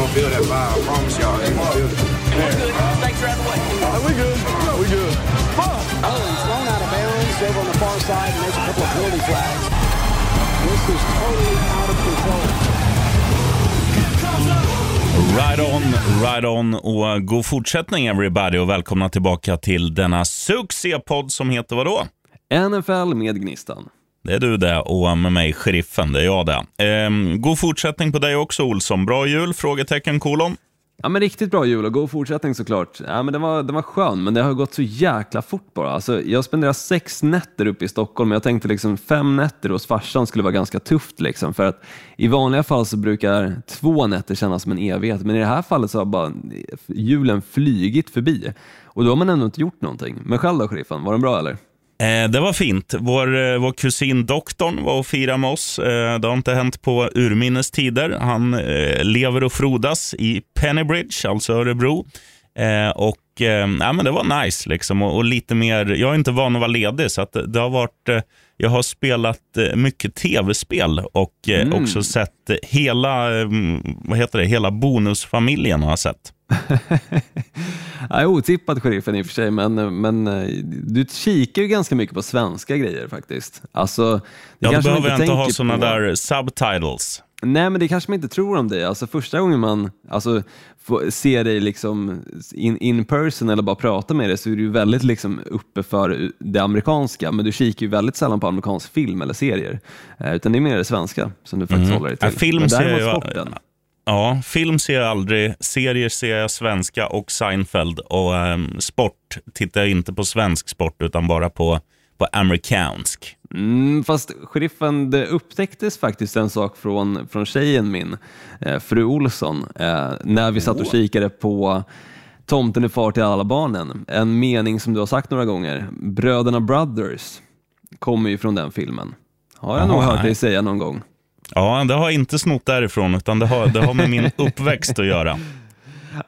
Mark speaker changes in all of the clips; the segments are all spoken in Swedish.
Speaker 1: gonna feel that vibe. I promise y'all, they gonna feel it.
Speaker 2: Snakes are out of the way.
Speaker 3: we good. we good.
Speaker 4: Oh, he's thrown out of bounds over on the far side, and there's a couple of penalty flags. This is totally out of control.
Speaker 5: Right on, right on och god fortsättning everybody och välkomna tillbaka till denna succépodd som heter vadå?
Speaker 6: NFL med Gnistan.
Speaker 5: Det är du det och med mig, sheriffen, det är jag det. Ehm, god fortsättning på dig också Olsson. Bra jul? Frågetecken, kolon.
Speaker 6: Ja men riktigt bra jul och god fortsättning såklart. Ja, men den, var, den var skön, men det har gått så jäkla fort bara. Alltså, jag spenderade sex nätter uppe i Stockholm, men jag tänkte liksom fem nätter hos farsan skulle vara ganska tufft. Liksom, för att i vanliga fall så brukar två nätter kännas som en evighet, men i det här fallet så har bara julen flygit förbi. Och då har man ändå inte gjort någonting. Men själv då, sheriffen, var den bra eller?
Speaker 5: Eh, det var fint. Vår, eh, vår kusin doktorn var och firade med oss. Eh, det har inte hänt på urminnes tider. Han lever och frodas i Pennybridge, alltså Örebro. Och ja, men Det var nice. Liksom. Och, och, lite mer, jag är inte van att vara ledig, så att det har varit, jag har spelat mycket tv-spel och mm. också sett hela, vad heter det, hela bonusfamiljen har jag sett.
Speaker 6: ja, otippat sheriffen i och för sig, men, men eh, du kikar ju ganska mycket på svenska grejer faktiskt. Alltså,
Speaker 5: ja, då behöver jag inte ha sådana på... där subtitles.
Speaker 6: Nej, men det kanske man inte tror om dig. Alltså, första gången man alltså, får se dig liksom in, in person eller bara prata med dig så är du väldigt liksom uppe för det amerikanska, men du kikar ju väldigt sällan på amerikansk film eller serier. Eh, utan det är mer det svenska som du faktiskt mm. håller dig till. Ja,
Speaker 5: film ser jag, sporten. Ja, film ser jag aldrig. Serier ser jag svenska och Seinfeld. Och um, sport tittar jag inte på svensk sport, utan bara på, på amerikansk.
Speaker 6: Mm, fast sheriffen, det upptäcktes faktiskt en sak från, från tjejen min, eh, fru Olsson, eh, när vi satt och kikade på Tomten är far till alla barnen. En mening som du har sagt några gånger. Bröderna Brothers kommer ju från den filmen. Har jag Aha, nog hört dig säga någon gång.
Speaker 5: Ja, det har inte snott därifrån, utan det har, det har med min uppväxt att göra.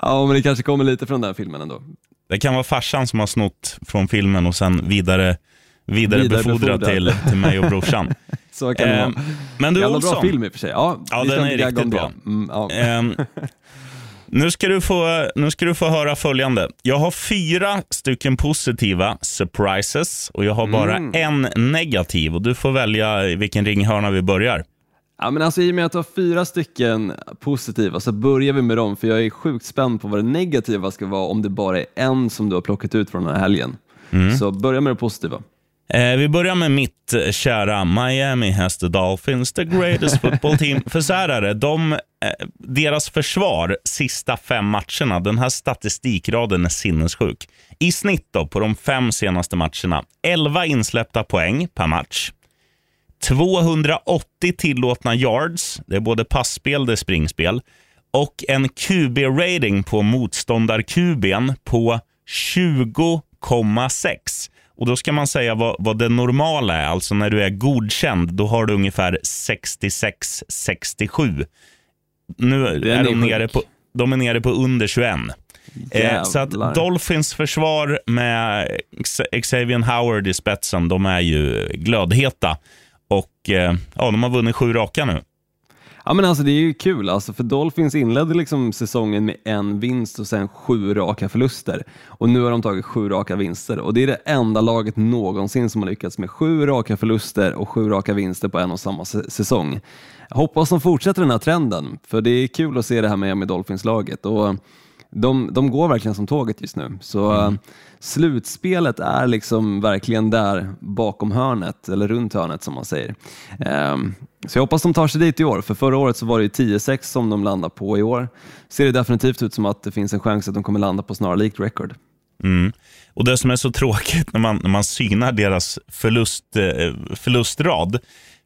Speaker 6: Ja, men det kanske kommer lite från den filmen ändå.
Speaker 5: Det kan vara farsan som har snott från filmen och sen vidare, vidare, till, till mig och brorsan.
Speaker 6: Så kan det vara.
Speaker 5: Men du
Speaker 6: Olsson. bra film i och för sig. Ja,
Speaker 5: ja den är riktigt bra. Mm, ja. eh, nu, ska du få, nu ska du få höra följande. Jag har fyra stycken positiva surprises och jag har bara mm. en negativ. Och Du får välja i vilken ringhörna vi börjar.
Speaker 6: Ja, men alltså, I och med att du har fyra stycken positiva så börjar vi med dem, för jag är sjukt spänd på vad det negativa ska vara om det bara är en som du har plockat ut från den här helgen. Mm. Så börja med det positiva.
Speaker 5: Eh, vi börjar med mitt kära Miami has the Dolphins, the greatest football team. För så här är det, de, eh, deras försvar sista fem matcherna, den här statistikraden är sinnessjuk. I snitt då, på de fem senaste matcherna, 11 insläppta poäng per match. 280 tillåtna yards, det är både passspel och springspel, och en QB-rating på motståndar-QBn på 20,6. Och Då ska man säga vad, vad det normala är. Alltså när du är godkänd, då har du ungefär 66-67. Nu är, är de, nere på, de är nere på under 21. Eh, så att Dolphins försvar med Xavier Howard i spetsen, de är ju glödheta. Och eh, ja, de har vunnit sju raka nu.
Speaker 6: Ja men alltså det är ju kul, alltså, för Dolphins inledde liksom säsongen med en vinst och sen sju raka förluster. Och nu har de tagit sju raka vinster och det är det enda laget någonsin som har lyckats med sju raka förluster och sju raka vinster på en och samma säsong. Jag hoppas de fortsätter den här trenden, för det är kul att se det här med, Miami Dolphins-laget. Och de, de går verkligen som tåget just nu. Så mm. slutspelet är liksom verkligen där bakom hörnet, eller runt hörnet som man säger. Um, så jag hoppas de tar sig dit i år, för förra året så var det 10-6 som de landade på i år. Ser det definitivt ut som att det finns en chans att de kommer landa på snarlikt record.
Speaker 5: Mm. Och Det som är så tråkigt när man, när man synar deras förlust, eh, förlustrad,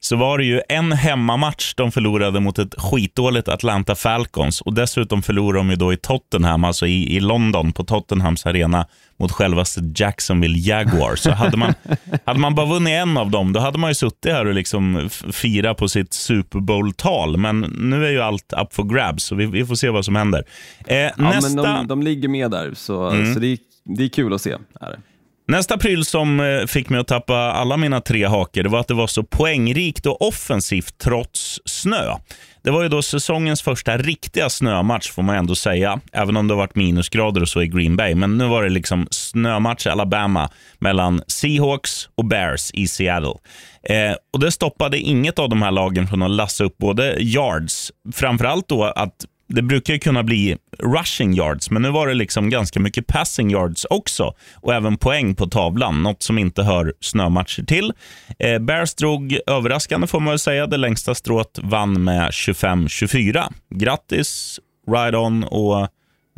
Speaker 5: så var det ju en hemmamatch de förlorade mot ett skitdåligt Atlanta Falcons och dessutom förlorade de ju då i Tottenham, alltså i, i London på Tottenhams arena mot självaste Jacksonville Jaguars. Så hade man, hade man bara vunnit en av dem, då hade man ju suttit här och liksom fira på sitt Super Bowl-tal. Men nu är ju allt up for grabs, så vi, vi får se vad som händer.
Speaker 6: Eh, ja, nästa... men de, de ligger med där, så, mm. så det, är, det är kul att se. Är
Speaker 5: Nästa pryl som eh, fick mig att tappa alla mina tre hakor det var att det var så poängrikt och offensivt trots snö. Det var ju då säsongens första riktiga snömatch får man ändå säga, även om det har varit minusgrader och så i Green Bay. Men nu var det liksom snömatch i Alabama mellan Seahawks och Bears i Seattle. Eh, och Det stoppade inget av de här lagen från att lassa upp både yards, framförallt då att det brukar ju kunna bli rushing yards, men nu var det liksom ganska mycket passing yards också och även poäng på tavlan, något som inte hör snömatcher till. Eh, Bears drog överraskande får man väl säga. Det längsta strået vann med 25-24. Grattis, ride on och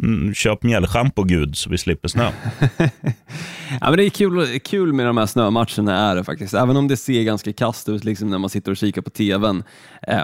Speaker 5: Mm, köp mjällschampo Gud så vi slipper snö.
Speaker 6: ja, men det är kul, kul med de här snömatcherna är det faktiskt, även om det ser ganska kast ut liksom när man sitter och kikar på tvn.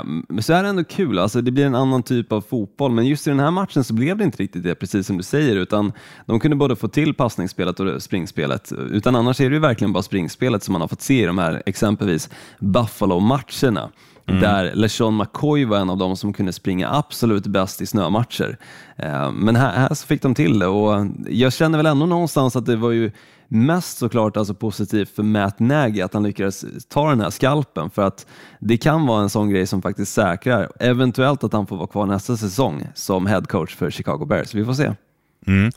Speaker 6: Um, så är det ändå kul, alltså, det blir en annan typ av fotboll, men just i den här matchen så blev det inte riktigt det, precis som du säger, utan de kunde både få till passningsspelet och springspelet, utan annars är det ju verkligen bara springspelet som man har fått se i de här exempelvis Buffalo-matcherna. Mm. Där LeSean McCoy var en av dem som kunde springa absolut bäst i snömatcher. Eh, men här, här så fick de till det och jag känner väl ändå någonstans att det var ju mest såklart alltså positivt för Matt Nagy att han lyckades ta den här skalpen för att det kan vara en sån grej som faktiskt säkrar eventuellt att han får vara kvar nästa säsong som head coach för Chicago Bears. Vi får se.
Speaker 5: Mm.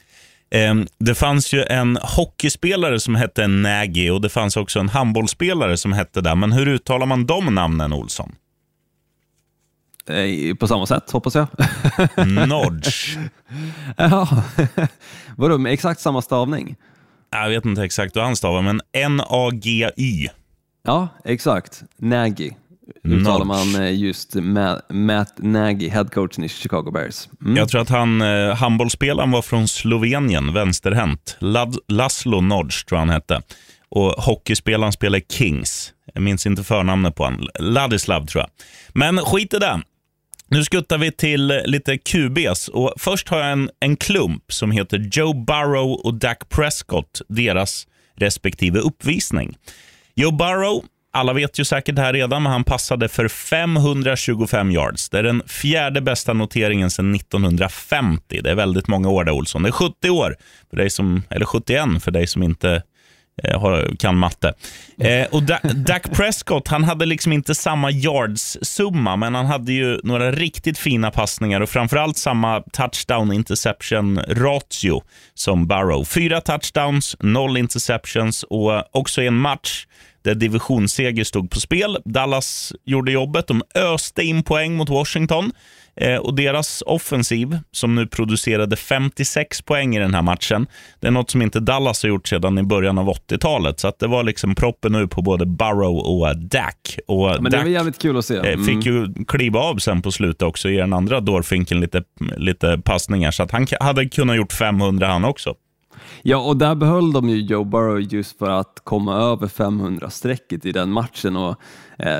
Speaker 5: Ehm, det fanns ju en hockeyspelare som hette Nagy och det fanns också en handbollsspelare som hette det. Men hur uttalar man de namnen, Olsson?
Speaker 6: Eh, på samma sätt, hoppas jag.
Speaker 5: Nodge.
Speaker 6: ja, vadå med exakt samma stavning?
Speaker 5: Jag vet inte exakt hur han stavar, men N-A-G-Y.
Speaker 6: Ja, exakt. Nagy uttalar man eh, just Matt Nagy, headcoachen i Chicago Bears.
Speaker 5: Mm. Jag tror att han, eh, handbollsspelaren var från Slovenien, vänsterhänt. Laszlo Nodge tror han hette. Och hockeyspelaren spelar Kings. Jag minns inte förnamnet på honom. Ladislav tror jag. Men skit i det. Nu skuttar vi till lite QBs. Och först har jag en, en klump som heter Joe Burrow och Dak Prescott, deras respektive uppvisning. Joe Burrow alla vet ju säkert det här redan, men han passade för 525 yards. Det är den fjärde bästa noteringen sedan 1950. Det är väldigt många år det, Olsson. Det är 70 år, för dig som, eller 71 för dig som inte eh, har, kan matte. Eh, och da, Dak Prescott, han hade liksom inte samma yards-summa, men han hade ju några riktigt fina passningar och framförallt samma touchdown interception ratio som Burrow. Fyra touchdowns, noll interceptions och också i en match där divisionsseger stod på spel. Dallas gjorde jobbet. De öste in poäng mot Washington eh, och deras offensiv, som nu producerade 56 poäng i den här matchen, det är något som inte Dallas har gjort sedan i början av 80-talet. Så det var liksom proppen nu på både Burrow och Dak. Och
Speaker 6: Men det var jävligt kul att se.
Speaker 5: Eh, mm. Fick ju kliva av sen på slutet också, i den andra dårfinken lite, lite passningar, så han hade kunnat gjort 500 han också.
Speaker 6: Ja, och där behöll de ju Joe Burrow just för att komma över 500-strecket i den matchen och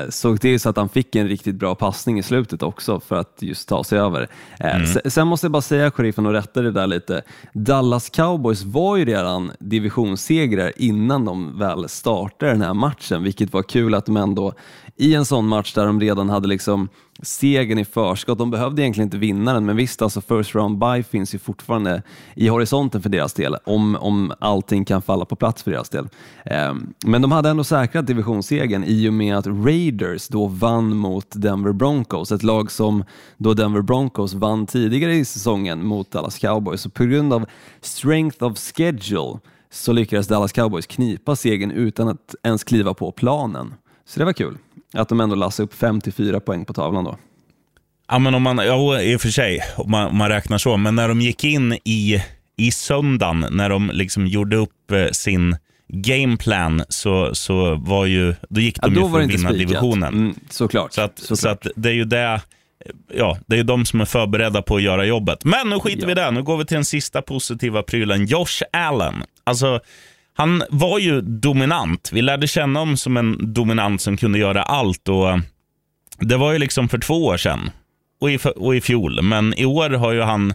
Speaker 6: såg till så att han fick en riktigt bra passning i slutet också för att just ta sig över. Eh, mm. Sen måste jag bara säga, sheriffen, och rätta det där lite. Dallas Cowboys var ju redan divisionssegrar innan de väl startade den här matchen, vilket var kul att de ändå i en sån match där de redan hade liksom segern i förskott. De behövde egentligen inte vinna den, men visst, alltså first round by finns ju fortfarande i horisonten för deras del, om, om allting kan falla på plats för deras del. Eh, men de hade ändå säkrat divisionssegern i och med att Raiders då vann mot Denver Broncos, ett lag som då Denver Broncos vann tidigare i säsongen mot Dallas Cowboys. Så på grund av strength of schedule så lyckades Dallas Cowboys knipa segern utan att ens kliva på planen. Så det var kul att de ändå lassade upp 54 poäng på tavlan då.
Speaker 5: Ja, men om man, ja, i och för sig, om man, om man räknar så. Men när de gick in i, i söndagen, när de liksom gjorde upp eh, sin gameplan, så, så var ju, då gick de ja, ju för att vinna spikat. divisionen. Mm,
Speaker 6: såklart.
Speaker 5: Så, att,
Speaker 6: såklart.
Speaker 5: så att det är ju det, ja, det är de som är förberedda på att göra jobbet. Men nu skiter ja. vi i det. Nu går vi till den sista positiva prylen. Josh Allen. Alltså, han var ju dominant. Vi lärde känna honom som en dominant som kunde göra allt. och Det var ju liksom för två år sedan och i, och i fjol. Men i år har ju han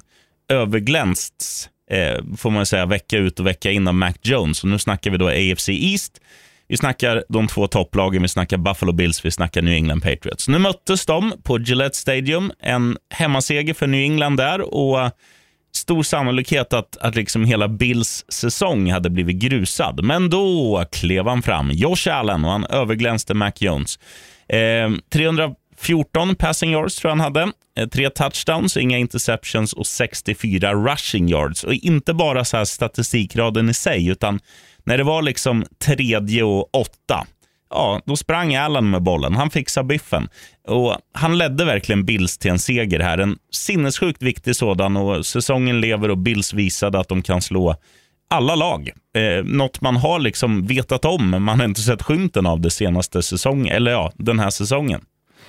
Speaker 5: överglänsts, eh, får man säga, vecka ut och vecka in av Mac Jones. Och nu snackar vi då AFC East. Vi snackar de två topplagen, vi snackar Buffalo Bills, vi snackar New England Patriots. Nu möttes de på Gillette Stadium. En hemmaseger för New England där och stor sannolikhet att, att liksom hela Bills säsong hade blivit grusad. Men då klev han fram, Josh Allen, och han överglänste Mac Jones. Eh, 14 passing yards tror jag han hade. Eh, tre touchdowns, inga interceptions och 64 rushing yards. Och inte bara så här statistikraden i sig, utan när det var liksom tredje och åtta, ja, då sprang Allen med bollen. Han fixade biffen. Och han ledde verkligen Bills till en seger här. En sinnessjukt viktig sådan och säsongen lever och Bills visade att de kan slå alla lag. Eh, något man har liksom vetat om, men man har inte sett skymten av det senaste säsongen, eller ja, den här säsongen.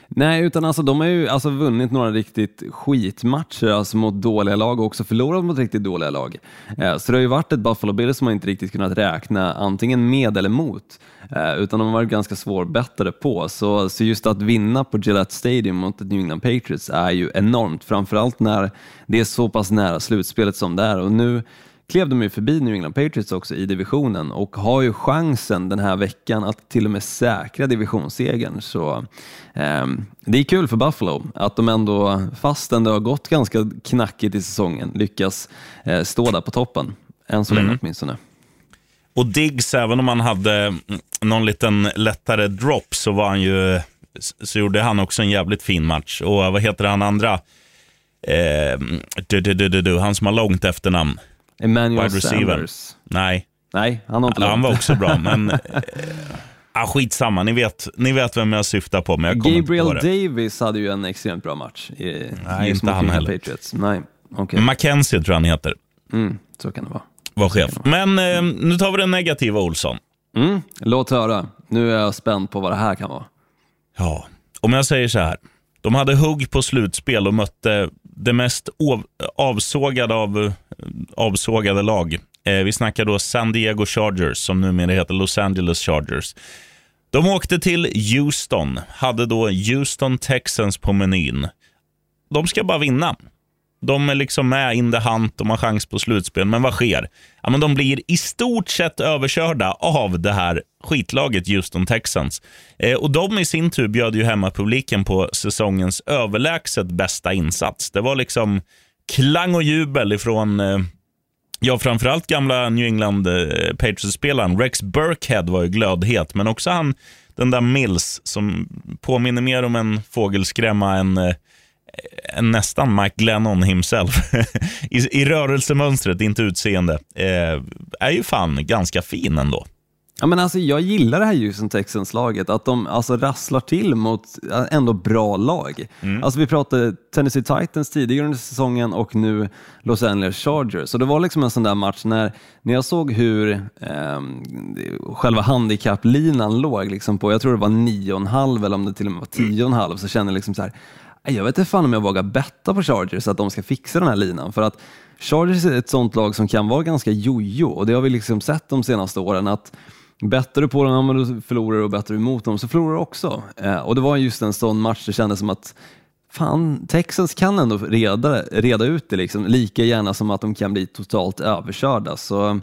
Speaker 6: Nej, utan alltså, de har ju alltså vunnit några riktigt skitmatcher alltså mot dåliga lag och också förlorat mot riktigt dåliga lag. Eh, så det har ju varit ett Buffalo Bills som man inte riktigt kunnat räkna antingen med eller mot, eh, utan de har varit ganska svårbettade på. Så, så just att vinna på Gillette Stadium mot New England Patriots är ju enormt, framförallt när det är så pass nära slutspelet som det är. Och nu klev de ju förbi New England Patriots också i divisionen och har ju chansen den här veckan att till och med säkra divisionssegern. Så eh, det är kul för Buffalo att de ändå, fastän det har gått ganska knackigt i säsongen, lyckas eh, stå där på toppen. Än så länge mm. åtminstone.
Speaker 5: Och Diggs, även om han hade någon liten lättare drop så var han ju så gjorde han också en jävligt fin match. Och vad heter han andra? Eh, du, du, du, du, han som har långt efternamn.
Speaker 6: Emmanuel Sanders.
Speaker 5: Nej.
Speaker 6: Nej, han har inte
Speaker 5: Han var också bra, men äh, skitsamma. Ni vet, ni vet vem jag syftar på, men jag kommer
Speaker 6: Gabriel
Speaker 5: inte på
Speaker 6: det. Davis hade ju en extremt bra match. I,
Speaker 5: Nej, inte han heller.
Speaker 6: Patriots. Nej, okay.
Speaker 5: Mackenzie tror jag han heter.
Speaker 6: Mm, så kan det vara.
Speaker 5: Var chef. Men eh, nu tar vi den negativa Olsson.
Speaker 6: Mm, låt höra. Nu är jag spänd på vad det här kan vara.
Speaker 5: Ja, om jag säger så här. De hade hugg på slutspel och mötte det mest avsågade av avsågade lag. Eh, vi snackar då San Diego Chargers, som numera heter Los Angeles Chargers. De åkte till Houston, hade då Houston Texans på menyn. De ska bara vinna. De är liksom med in the hunt, de har chans på slutspel, men vad sker? Ja, men de blir i stort sett överkörda av det här skitlaget Houston Texans. Eh, och De i sin tur bjöd ju hemmapubliken på säsongens överlägset bästa insats. Det var liksom klang och jubel ifrån eh, Ja, framförallt gamla New England eh, Patriots-spelaren Rex Burkhead var ju glödhet, men också han, den där Mills som påminner mer om en fågelskrämma än, eh, än nästan Mike Glennon himself. I, I rörelsemönstret, inte utseende. Eh, är ju fan ganska fin ändå.
Speaker 6: Ja, men alltså, jag gillar det här Houston Texans-laget, att de alltså, rasslar till mot ändå bra lag. Mm. Alltså, vi pratade Tennessee Titans tidigare under säsongen och nu Los Angeles Chargers. Så det var liksom en sån där match när, när jag såg hur eh, själva handikapplinan låg liksom på, jag tror det var 9,5 eller om det till och med var 10,5, så kände jag liksom så här, jag vet inte fan om jag vågar betta på Chargers att de ska fixa den här linan. För att Chargers är ett sånt lag som kan vara ganska jojo och det har vi liksom sett de senaste åren. att Bettar du på dem, ja, förlorar du och bettar du emot dem så förlorar du också. Eh, och det var just en sån match det kändes som att fan, Texans kan ändå reda, reda ut det liksom, lika gärna som att de kan bli totalt överkörda. Så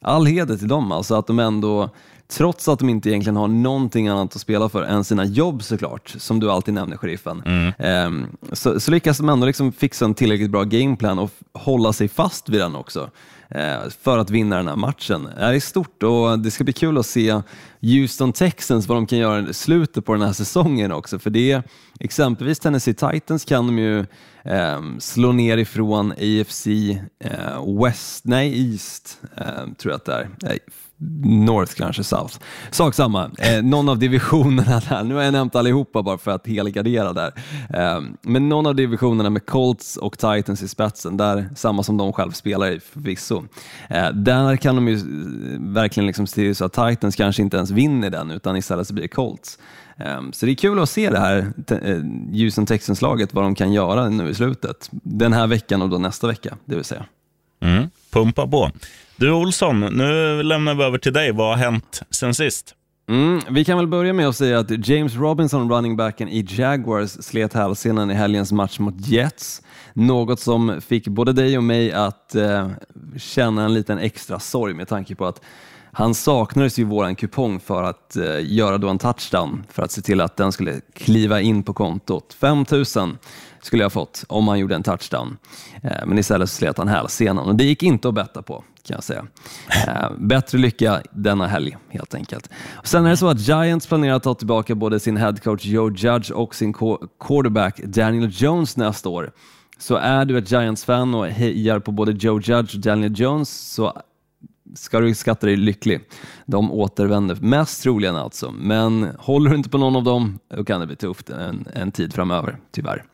Speaker 6: all heder till dem, alltså att de ändå, trots att de inte egentligen har någonting annat att spela för än sina jobb såklart, som du alltid nämner, sheriffen, mm. eh, så, så lyckas de ändå liksom fixa en tillräckligt bra gameplan och hålla sig fast vid den också. Eh, för att vinna den här matchen. Det är stort och det ska bli kul att se Houston Texans, vad de kan göra i slutet på den här säsongen också. För det exempelvis Tennessee Titans kan de ju eh, slå ner ifrån AFC eh, West, nej East, eh, tror jag att det är. Nej, North kanske, South. Sak samma, eh, någon av divisionerna där, nu har jag nämnt allihopa bara för att helgardera där, eh, men någon av divisionerna med Colts och Titans i spetsen, där samma som de själv spelar i förvisso, eh, där kan de ju eh, verkligen liksom se så att Titans kanske inte ens vinner den utan istället så blir det Colts. Ehm, så det är kul att se det här eh, Houston Texans-laget, vad de kan göra nu i slutet. Den här veckan och då nästa vecka, det vill säga.
Speaker 5: Mm, pumpa på. Du Olsson, nu lämnar vi över till dig. Vad har hänt sen sist?
Speaker 6: Mm, vi kan väl börja med att säga att James Robinson, running backen i Jaguars, slet hälsenan i helgens match mot Jets. Något som fick både dig och mig att eh, känna en liten extra sorg med tanke på att han saknades ju våran kupong för att eh, göra då en touchdown för att se till att den skulle kliva in på kontot. 5000 skulle jag fått om han gjorde en touchdown. Eh, men istället så slet han hälsenan och det gick inte att betta på kan jag säga. Eh, bättre lycka denna helg helt enkelt. Och sen är det så att Giants planerar att ta tillbaka både sin headcoach Joe Judge och sin quarterback Daniel Jones nästa år. Så är du ett Giants-fan och hejar på både Joe Judge och Daniel Jones så ska du skatta dig lycklig. De återvänder mest troligen alltså, men håller du inte på någon av dem, då kan det bli tufft en, en tid framöver, tyvärr.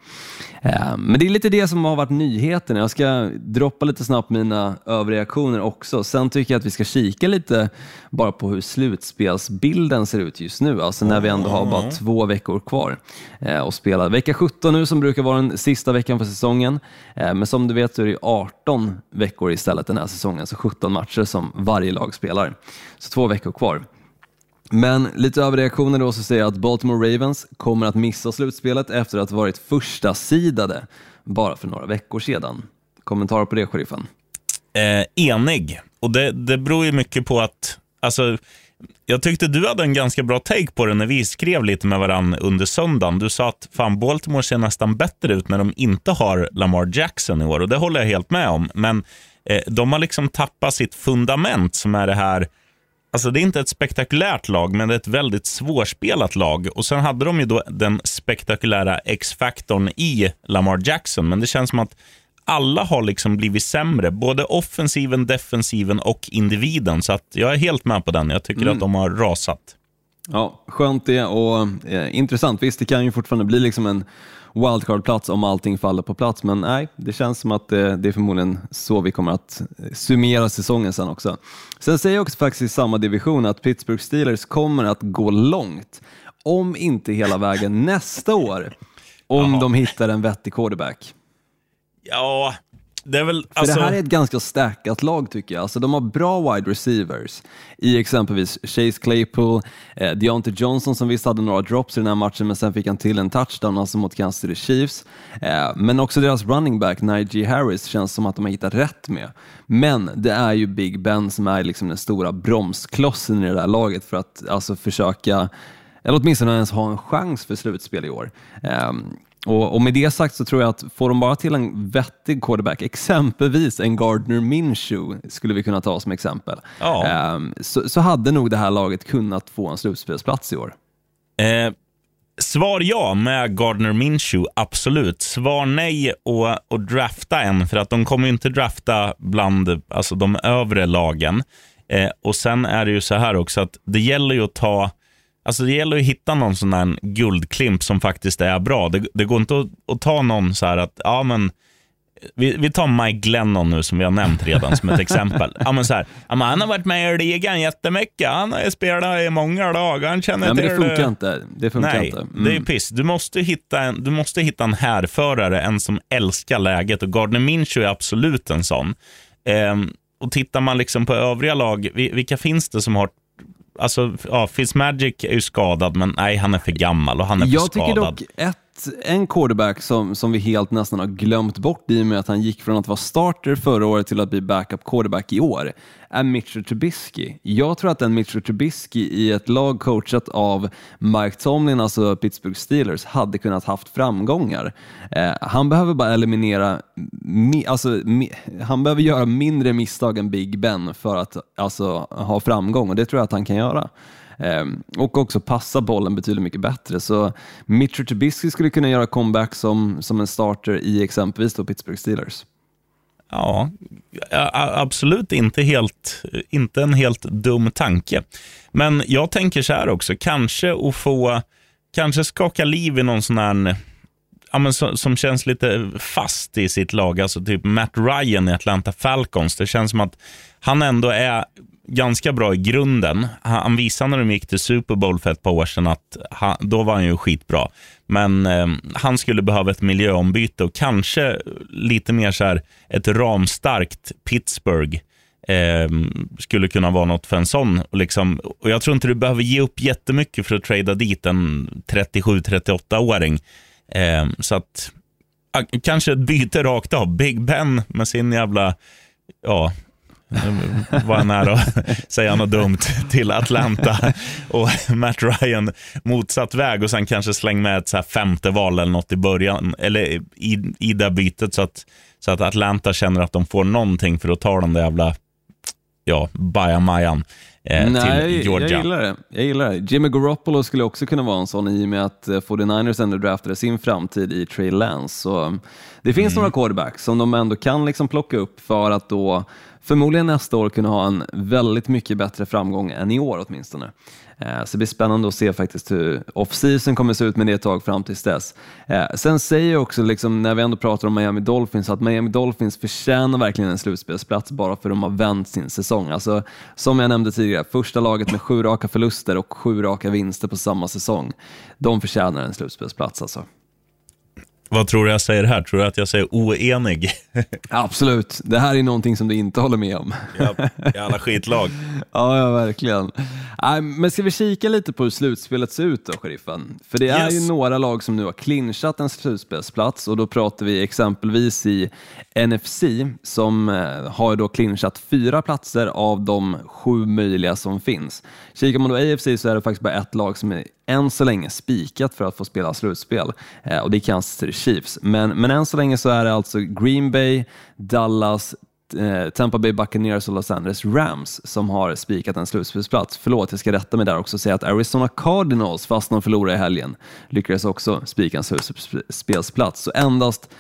Speaker 6: Eh, men det är lite det som har varit nyheten. Jag ska droppa lite snabbt mina överreaktioner också. Sen tycker jag att vi ska kika lite bara på hur slutspelsbilden ser ut just nu, alltså när vi ändå har bara två veckor kvar eh, att spela. Vecka 17 nu som brukar vara den sista veckan för säsongen, eh, men som du vet så är det 18 veckor istället den här säsongen, så 17 matcher som varje lag spelar. Så två veckor kvar. Men lite överreaktioner då så säger jag att Baltimore Ravens kommer att missa slutspelet efter att ha varit första sidade bara för några veckor sedan. Kommentarer på det, sheriffen?
Speaker 5: Eh, enig. Och det, det beror ju mycket på att, alltså, jag tyckte du hade en ganska bra take på det när vi skrev lite med varandra under söndagen. Du sa att fan, Baltimore ser nästan bättre ut när de inte har Lamar Jackson i år och det håller jag helt med om. Men eh, de har liksom tappat sitt fundament som är det här Alltså det är inte ett spektakulärt lag, men det är ett väldigt svårspelat lag. Och Sen hade de ju då den spektakulära X-faktorn i Lamar Jackson, men det känns som att alla har liksom blivit sämre. Både offensiven, defensiven och individen. Så att jag är helt med på den. Jag tycker mm. att de har rasat.
Speaker 6: Ja, skönt det och eh, intressant. Visst, det kan ju fortfarande bli liksom en wildcard-plats om allting faller på plats, men nej, det känns som att det, det, är förmodligen så vi kommer att summera säsongen sen också. Sen säger jag också faktiskt i samma division att Pittsburgh Steelers kommer att gå långt, om inte hela vägen nästa år, om Aha. de hittar en vettig quarterback.
Speaker 5: Ja, det, väl,
Speaker 6: För alltså... det här är ett ganska stackat lag tycker jag. Alltså, de har bra wide receivers i exempelvis Chase Claypool, eh, Deontay Johnson som visst hade några drops i den här matchen men sen fick han till en touchdown alltså mot Kansas City Chiefs. Eh, men också deras running back Najee Harris känns som att de har hittat rätt med. Men det är ju Big Ben som är liksom den stora bromsklossen i det där laget för att alltså, försöka eller åtminstone ens ha en chans för slutspel i år. Um, och, och, Med det sagt så tror jag att får de bara till en vettig quarterback, exempelvis en Gardner Minshew, skulle vi kunna ta som exempel, ja. um, så, så, hade nog det här laget kunnat få en slutspelsplats i år.
Speaker 5: Eh, svar ja med Gardner Minshew, absolut. Svar nej och, och drafta en, för att de kommer ju inte drafta bland alltså, de övre lagen. Eh, och Sen är det ju så här också att det gäller ju att ta Alltså det gäller att hitta någon sån här guldklimp som faktiskt är bra. Det, det går inte att, att, ta någon så här att, ja men, vi, vi tar Mike Glennon nu som vi har nämnt redan som ett exempel. Ja, men så här, ja, men han har varit med i ligan jättemycket. Han har spelat i många lag. Han känner ja,
Speaker 6: men det funkar det. inte. Det funkar
Speaker 5: Nej,
Speaker 6: inte.
Speaker 5: Mm. det är piss. Du måste, hitta en, du måste hitta en härförare, en som älskar läget. Och Gardner Minshew är absolut en sån. Ehm, och tittar man liksom på övriga lag, vilka finns det som har alltså, ja, Fitzmagic är ju skadad, men nej, han är för gammal och han är för
Speaker 6: jag
Speaker 5: skadad.
Speaker 6: Jag tycker dock ett en quarterback som, som vi helt nästan har glömt bort i och med att han gick från att vara starter förra året till att bli backup quarterback i år är Mitchell Trubisky. Jag tror att en Mitchell Trubisky i ett lag coachat av Mike Tomlin, alltså Pittsburgh Steelers, hade kunnat haft framgångar. Eh, han behöver bara eliminera, mi, alltså, mi, han behöver göra mindre misstag än Big Ben för att alltså, ha framgång och det tror jag att han kan göra. Ehm, och också passa bollen betydligt mycket bättre. Så Mitchell Trubisky skulle kunna göra comeback som, som en starter i exempelvis då Pittsburgh Steelers.
Speaker 5: Ja, absolut inte, helt, inte en helt dum tanke. Men jag tänker så här också, kanske att få, kanske skaka liv i någon sån här ja, men som, som känns lite fast i sitt lag, alltså typ Matt Ryan i Atlanta Falcons. Det känns som att han ändå är ganska bra i grunden. Han visade när de gick till Super Bowl för ett par år sedan att han, då var han ju skitbra. Men eh, han skulle behöva ett miljöombyte och kanske lite mer så här ett ramstarkt Pittsburgh eh, skulle kunna vara något för en sån. Och, liksom, och Jag tror inte du behöver ge upp jättemycket för att trada dit en 37-38-åring. Eh, så att kanske ett byte rakt av. Big Ben med sin jävla ja, var jag nära att säga något dumt, till Atlanta. Och Matt Ryan motsatt väg och sen kanske släng med ett så här femte val eller något i början, eller i, i det bytet så att, så att Atlanta känner att de får någonting för att ta den där jävla ja, bajamajan eh,
Speaker 6: Nej,
Speaker 5: till Georgia.
Speaker 6: Jag gillar det. Jag gillar det. Jimmy Garoppolo skulle också kunna vara en sån i och med att eh, 49ers ändå draftade sin framtid i Trey Lance. Så um, det finns
Speaker 5: Mm.
Speaker 6: några quarterbacks som de ändå kan liksom plocka upp för att då förmodligen nästa år kunna ha en väldigt mycket bättre framgång än i år åtminstone. Eh, så det blir spännande att se faktiskt hur off-season kommer se ut med det ett tag fram tills dess. Eh, sen säger jag också, liksom, när vi ändå pratar om Miami Dolphins, att Miami Dolphins förtjänar verkligen en slutspelsplats bara för att de har vänt sin säsong. Alltså, som jag nämnde tidigare, första laget med sju raka förluster och sju raka vinster på samma säsong. De förtjänar en slutspelsplats alltså.
Speaker 5: Vad tror du jag säger här? Tror du att jag säger oenig?
Speaker 6: Absolut, det här är någonting som du inte håller med om.
Speaker 5: Ja, I alla skitlag.
Speaker 6: Ja, ja verkligen. Men ska vi kika lite på hur slutspelet ser ut då, sheriffen? För det är
Speaker 5: Yes.
Speaker 6: ju några lag som nu har clinchat en slutspelsplats och då pratar vi exempelvis i NFC som eh, har då clinchat fyra platser av de sju möjliga som finns. Kikar man då AFC så är det faktiskt bara ett lag som är än så länge spikat för att få spela slutspel eh, och det är Kansas City Chiefs. Men, men än så länge så är det alltså Green Bay, Dallas, eh, Tampa Bay Buccaneers och Los Angeles Rams som har spikat en slutspelsplats. Förlåt, jag ska rätta mig där också och säga att Arizona Cardinals, fast de förlorade i helgen, lyckades också spika en slutspelsplats. Så endast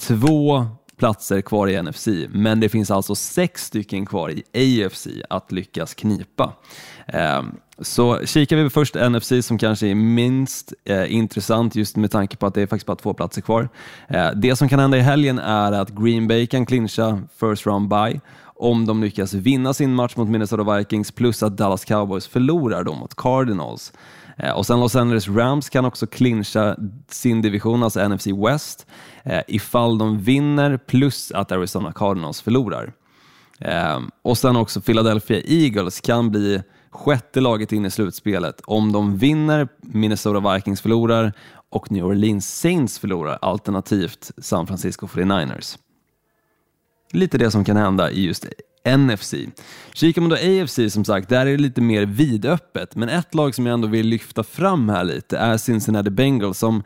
Speaker 6: två platser kvar i NFC, men det finns alltså sex stycken kvar i AFC att lyckas knipa. Ehm, så kikar vi först NFC som kanske är minst eh, intressant just med tanke på att det är faktiskt bara två platser kvar. Eh, det som kan hända i helgen är att Green Bay kan clincha first round bye om de lyckas vinna sin match mot Minnesota Vikings plus att Dallas Cowboys förlorar då mot Cardinals. Eh, Och sen Los Angeles Rams kan också clincha sin division, alltså NFC West, eh, ifall de vinner plus att Arizona Cardinals förlorar. Eh, Och sen också Philadelphia Eagles kan bli sjätte laget in i slutspelet om de vinner, Minnesota Vikings förlorar och New Orleans Saints förlorar, alternativt San Francisco 49ers. Lite det som kan hända i just NFC. Kikar man då AFC som sagt, där är det lite mer vidöppet, men ett lag som jag ändå vill lyfta fram här lite är Cincinnati Bengals som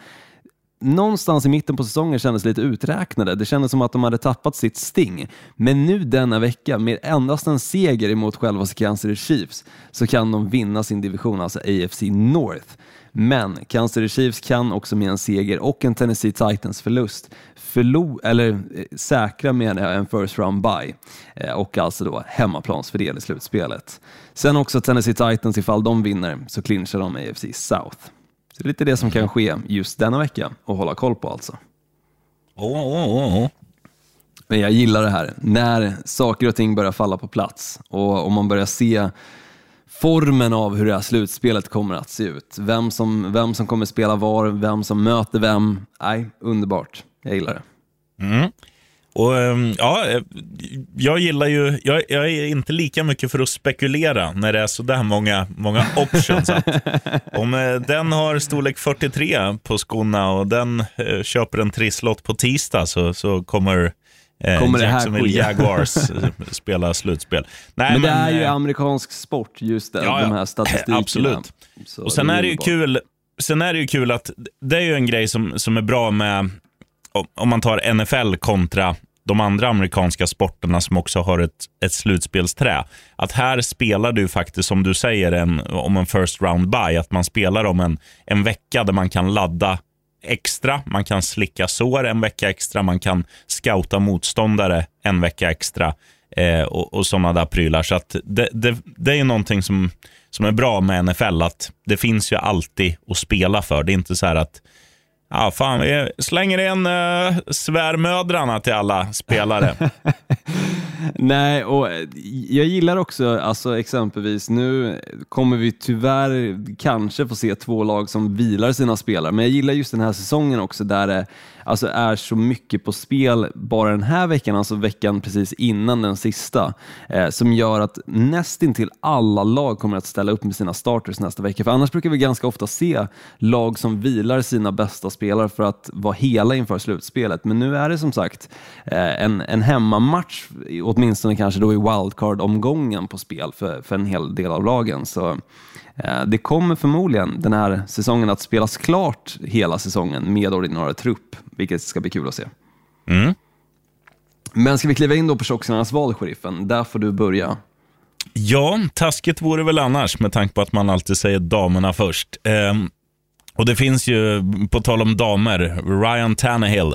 Speaker 6: någonstans i mitten på säsongen kändes lite uträknade. Det kändes som att de hade tappat sitt sting. Men nu denna vecka, med endast en seger emot själva Kansas City Chiefs, så kan de vinna sin division, alltså AFC North. Men Kansas City Chiefs kan också med en seger och en Tennessee Titans förlust förlo eller eh, säkra menar jag en first round bye eh, och alltså då hemmaplansfördel i slutspelet. Sen också Tennessee Titans, ifall de vinner så clinchar de AFC South. Så det är lite det som kan ske just denna vecka och hålla koll på alltså.
Speaker 5: Åh, åh, åh.
Speaker 6: Men jag gillar det här, när saker och ting börjar falla på plats och, och man börjar se formen av hur det här slutspelet kommer att se ut. Vem som, vem som kommer spela var, vem som möter vem. Nej, underbart. Jag gillar det.
Speaker 5: Och, ehm, ja, eh, jag gillar ju, jag, jag är inte lika mycket för att spekulera när det är så där många, många options. Om eh, den har storlek 43 på skorna och den eh, köper en trisslott på tisdag så, så kommer, eh,
Speaker 6: Kommer det här
Speaker 5: Jacksonville? Jaguars spela slutspel. Nej,
Speaker 6: Men det är ju
Speaker 5: eh,
Speaker 6: amerikansk sport, just det,
Speaker 5: Ja, ja.
Speaker 6: de här statistikerna.
Speaker 5: Absolut.
Speaker 6: Så
Speaker 5: Och sen är det ju kul, sen är det ju kul att det är ju en grej som, som är bra med, om- man tar NFL kontra de andra amerikanska sporterna som också har ett, ett slutspelsträ. Att här spelar du faktiskt, som du säger, en, om en first round buy. Att man spelar om en, en vecka där man kan ladda extra, man kan slicka sår en vecka extra, man kan scouta motståndare en vecka extra eh, och, och sådana där prylar. Så att det, det, det är någonting som, som är bra med NFL, att det finns ju alltid att spela för. Det är inte så här att Ja, fan, vi slänger in uh, svärmödrarna till alla spelare.
Speaker 6: Nej, och eh, jag gillar också, alltså exempelvis nu kommer vi tyvärr kanske få se två lag som vilar sina spelare, men jag gillar just den här säsongen också där det alltså är så mycket på spel bara den här veckan, alltså veckan precis innan den sista, eh, som gör att nästintill alla lag kommer att ställa upp med sina starters nästa vecka. För annars brukar vi ganska ofta se lag som vilar sina bästa spelare för att vara hela inför slutspelet. Men nu är det som sagt eh, en, en hemmamatch åtminstone kanske då i wildcard-omgången på spel för, för en hel del av lagen. Så det kommer förmodligen den här säsongen att spelas klart hela säsongen med ordinarie trupp, vilket ska bli kul att se.
Speaker 5: Mm.
Speaker 6: Men ska vi kliva in då på tjocksnallarnas val, sheriffen? Där får du börja.
Speaker 5: Ja, taskigt vore väl annars med tanke på att man alltid säger damerna först. Ehm, och det finns ju, på tal om damer, Ryan Tannehill,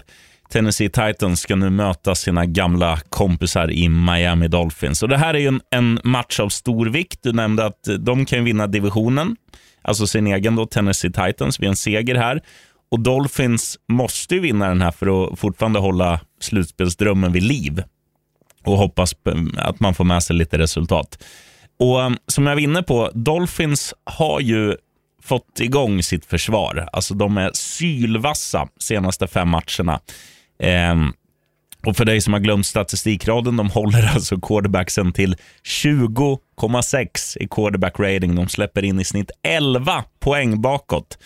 Speaker 5: Tennessee Titans ska nu möta sina gamla kompisar i Miami Dolphins. Och Det här är ju en, en match av stor vikt. Du nämnde att de kan vinna divisionen, alltså sin egen då, Tennessee Titans, vid en seger här. Och Dolphins måste ju vinna den här för att fortfarande hålla slutspelsdrömmen vid liv och hoppas mm, att man får med sig lite resultat. Och mm, Som jag var inne på, Dolphins har ju fått igång sitt försvar. Alltså De är sylvassa senaste fem matcherna. Eh, och För dig som har glömt statistikraden, de håller alltså quarterbacksen till 20,6 i quarterback rating. De släpper in i snitt 11 poäng bakåt.